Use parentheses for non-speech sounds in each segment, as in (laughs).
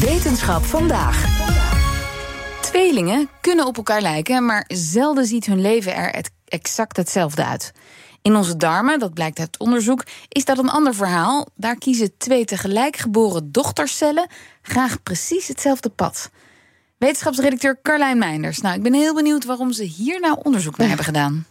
Wetenschap vandaag. Tweelingen kunnen op elkaar lijken, maar zelden ziet hun leven er exact hetzelfde uit. In onze darmen, dat blijkt uit onderzoek, is dat een ander verhaal. Daar kiezen twee tegelijk geboren dochtercellen graag precies hetzelfde pad. Wetenschapsredacteur Carlijn Meinders. Nou, ik ben heel benieuwd waarom ze hier nou onderzoek naar hebben gedaan.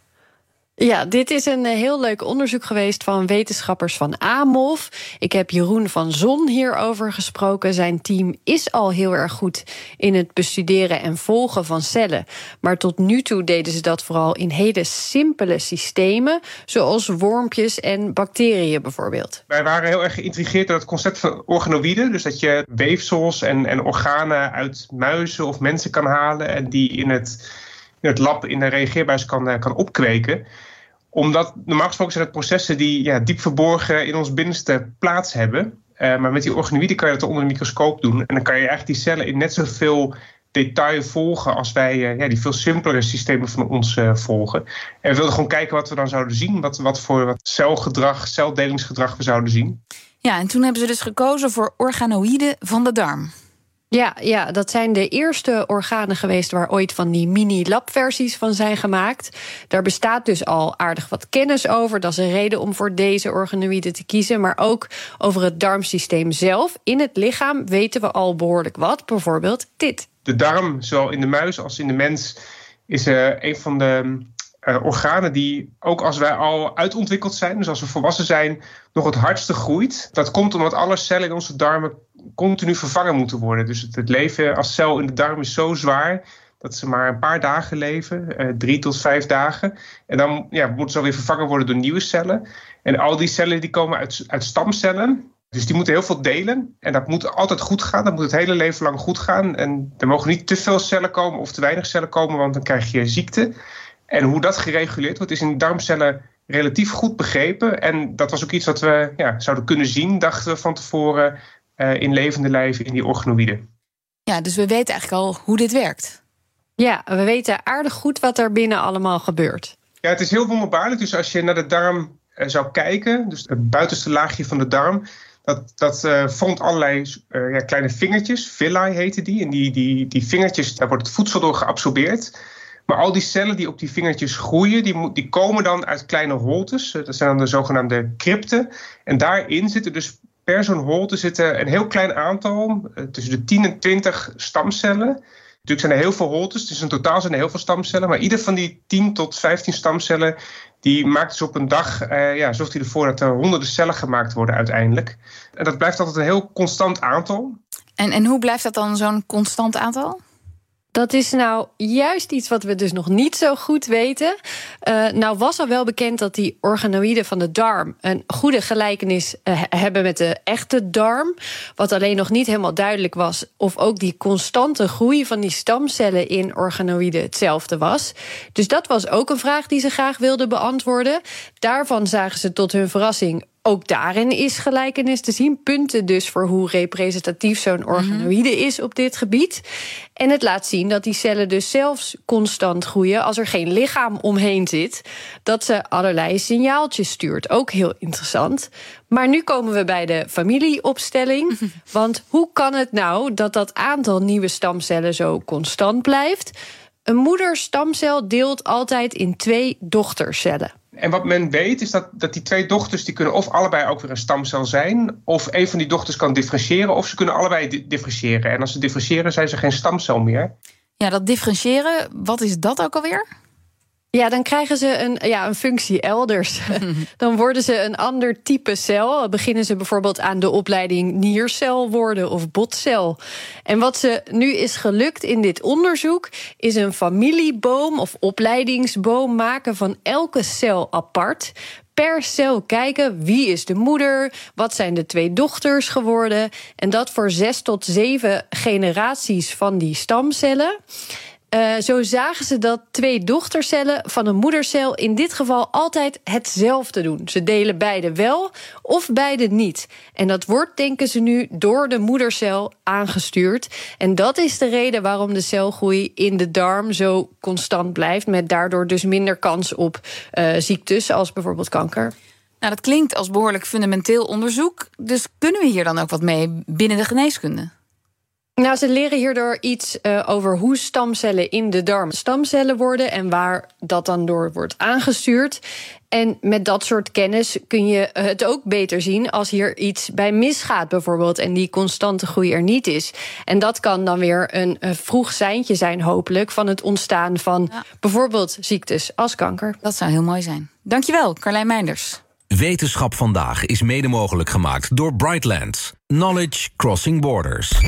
Ja, dit is een eh, heel leuk onderzoek geweest van wetenschappers van AMOF. Ik heb Jeroen van Zon hierover gesproken. Zijn team is al heel erg goed in het bestuderen en volgen van cellen. Maar tot nu toe deden ze dat vooral in hele simpele systemen, zoals wormpjes en bacteriën bijvoorbeeld. Wij waren heel erg geïntrigeerd door het concept van organoïden. Dus dat je weefsels en, en organen uit muizen of mensen kan halen en die in het het lab in de reageerbuis kan, eh, kan opkweken omdat normaal gesproken zijn het processen die ja, diep verborgen in ons binnenste plaats hebben. Uh, maar met die organoïden kan je dat onder de microscoop doen. En dan kan je eigenlijk die cellen in net zoveel detail volgen als wij uh, ja, die veel simpelere systemen van ons uh, volgen. En we wilden gewoon kijken wat we dan zouden zien. Wat, wat voor wat celgedrag, celdelingsgedrag we zouden zien. Ja, en toen hebben ze dus gekozen voor organoïden van de darm. Ja, ja, dat zijn de eerste organen geweest waar ooit van die mini-lab-versies van zijn gemaakt. Daar bestaat dus al aardig wat kennis over. Dat is een reden om voor deze organoïden te kiezen. Maar ook over het darmsysteem zelf. In het lichaam weten we al behoorlijk wat. Bijvoorbeeld dit. De darm, zowel in de muis als in de mens, is uh, een van de uh, organen die, ook als wij al uitontwikkeld zijn, dus als we volwassen zijn, nog het hardste groeit. Dat komt omdat alle cellen in onze darmen continu vervangen moeten worden. Dus het, leven als cel in de darm is zo zwaar dat ze maar een paar dagen leven, uh, drie tot vijf dagen. En dan ja, moeten ze alweer vervangen worden door nieuwe cellen. En al die cellen die komen uit, uit stamcellen. Dus die moeten heel veel delen. En dat moet altijd goed gaan. Dat moet het hele leven lang goed gaan. En er mogen niet te veel cellen komen of te weinig cellen komen, want dan krijg je ziekte. En hoe dat gereguleerd wordt, is in darmcellen relatief goed begrepen. En dat was ook iets wat we ja, zouden kunnen zien, dachten we van tevoren, uh, in levende lijven in die organoïden. Ja, dus we weten eigenlijk al hoe dit werkt. Ja, we weten aardig goed wat er binnen allemaal gebeurt. Ja, het is heel wonderbaarlijk. Dus als je naar de darm uh, zou kijken, dus het buitenste laagje van de darm, dat, dat uh, vormt allerlei uh, ja, kleine vingertjes, villi heten die. En die, die, die vingertjes, daar wordt het voedsel door geabsorbeerd. Maar al die cellen die op die vingertjes groeien, die, die komen dan uit kleine holtes. Dat zijn dan de zogenaamde crypten. En daarin zitten dus per zo'n holte zitten een heel klein aantal, eh, tussen de 10 en 20 stamcellen. Natuurlijk zijn er heel veel holtes, dus in totaal zijn er heel veel stamcellen. Maar ieder van die 10 tot 15 stamcellen, die maakt dus op een dag, uh, ja, zorgt hij ervoor dat er honderden cellen gemaakt worden uiteindelijk. En dat blijft altijd een heel constant aantal. En, en hoe blijft dat dan zo'n constant aantal? Dat is nou juist iets wat we dus nog niet zo goed weten. Uh, nou was al wel bekend dat die organoïden van de darm een goede gelijkenis uh, hebben met de echte darm. Wat alleen nog niet helemaal duidelijk was of ook die constante groei van die stamcellen in organoïden hetzelfde was. Dus dat was ook een vraag die ze graag wilden beantwoorden. Daarvan zagen ze tot hun verrassing ook daarin is gelijkenis te zien. Punten dus voor hoe representatief zo'n mhm. organoïde is op dit gebied. En het laat zien dat die cellen dus zelfs constant groeien als er geen lichaam omheen zit. Dat ze allerlei signaaltjes stuurt. Ook heel interessant. Maar nu komen we bij de familieopstelling. Want hoe kan het nou dat dat aantal nieuwe stamcellen zo constant blijft? Een moederstamcel deelt altijd in twee dochtercellen. En wat men weet is dat, dat die twee dochters die kunnen of allebei ook weer een stamcel zijn, of een van die dochters kan differentiëren, of ze kunnen allebei differentiëren. En als ze differentiëren, zijn ze geen stamcel meer. Ja, dat differentiëren, wat is dat ook alweer? Ja, dan krijgen ze een, ja, een functie elders. (laughs) dan worden ze een ander type cel. Beginnen ze bijvoorbeeld aan de opleiding niercel worden of botcel. En wat ze nu is gelukt in dit onderzoek, is een familieboom of opleidingsboom maken van elke cel apart per cel kijken wie is de moeder, wat zijn de twee dochters geworden. En dat voor zes tot zeven generaties van die stamcellen. Uh, zo zagen ze dat twee dochtercellen van een moedercel in dit geval altijd hetzelfde doen. Ze delen beide wel of beide niet. En dat wordt, denken ze nu, door de moedercel aangestuurd. En dat is de reden waarom de celgroei in de darm zo constant blijft, met daardoor dus minder kans op uh, ziektes als bijvoorbeeld kanker. Nou, dat klinkt als behoorlijk fundamenteel onderzoek. Dus kunnen we hier dan ook wat mee binnen de geneeskunde? Nou, ze leren hierdoor iets uh, over hoe stamcellen in de darm stamcellen worden en waar dat dan door wordt aangestuurd. En met dat soort kennis kun je het ook beter zien als hier iets bij misgaat, bijvoorbeeld, en die constante groei er niet is. En dat kan dan weer een, een vroeg seintje zijn, hopelijk, van het ontstaan van ja. bijvoorbeeld ziektes als kanker. Dat zou heel mooi zijn. Dankjewel, Carlijn Meinders. Wetenschap vandaag is mede mogelijk gemaakt door Brightlands. Knowledge Crossing Borders.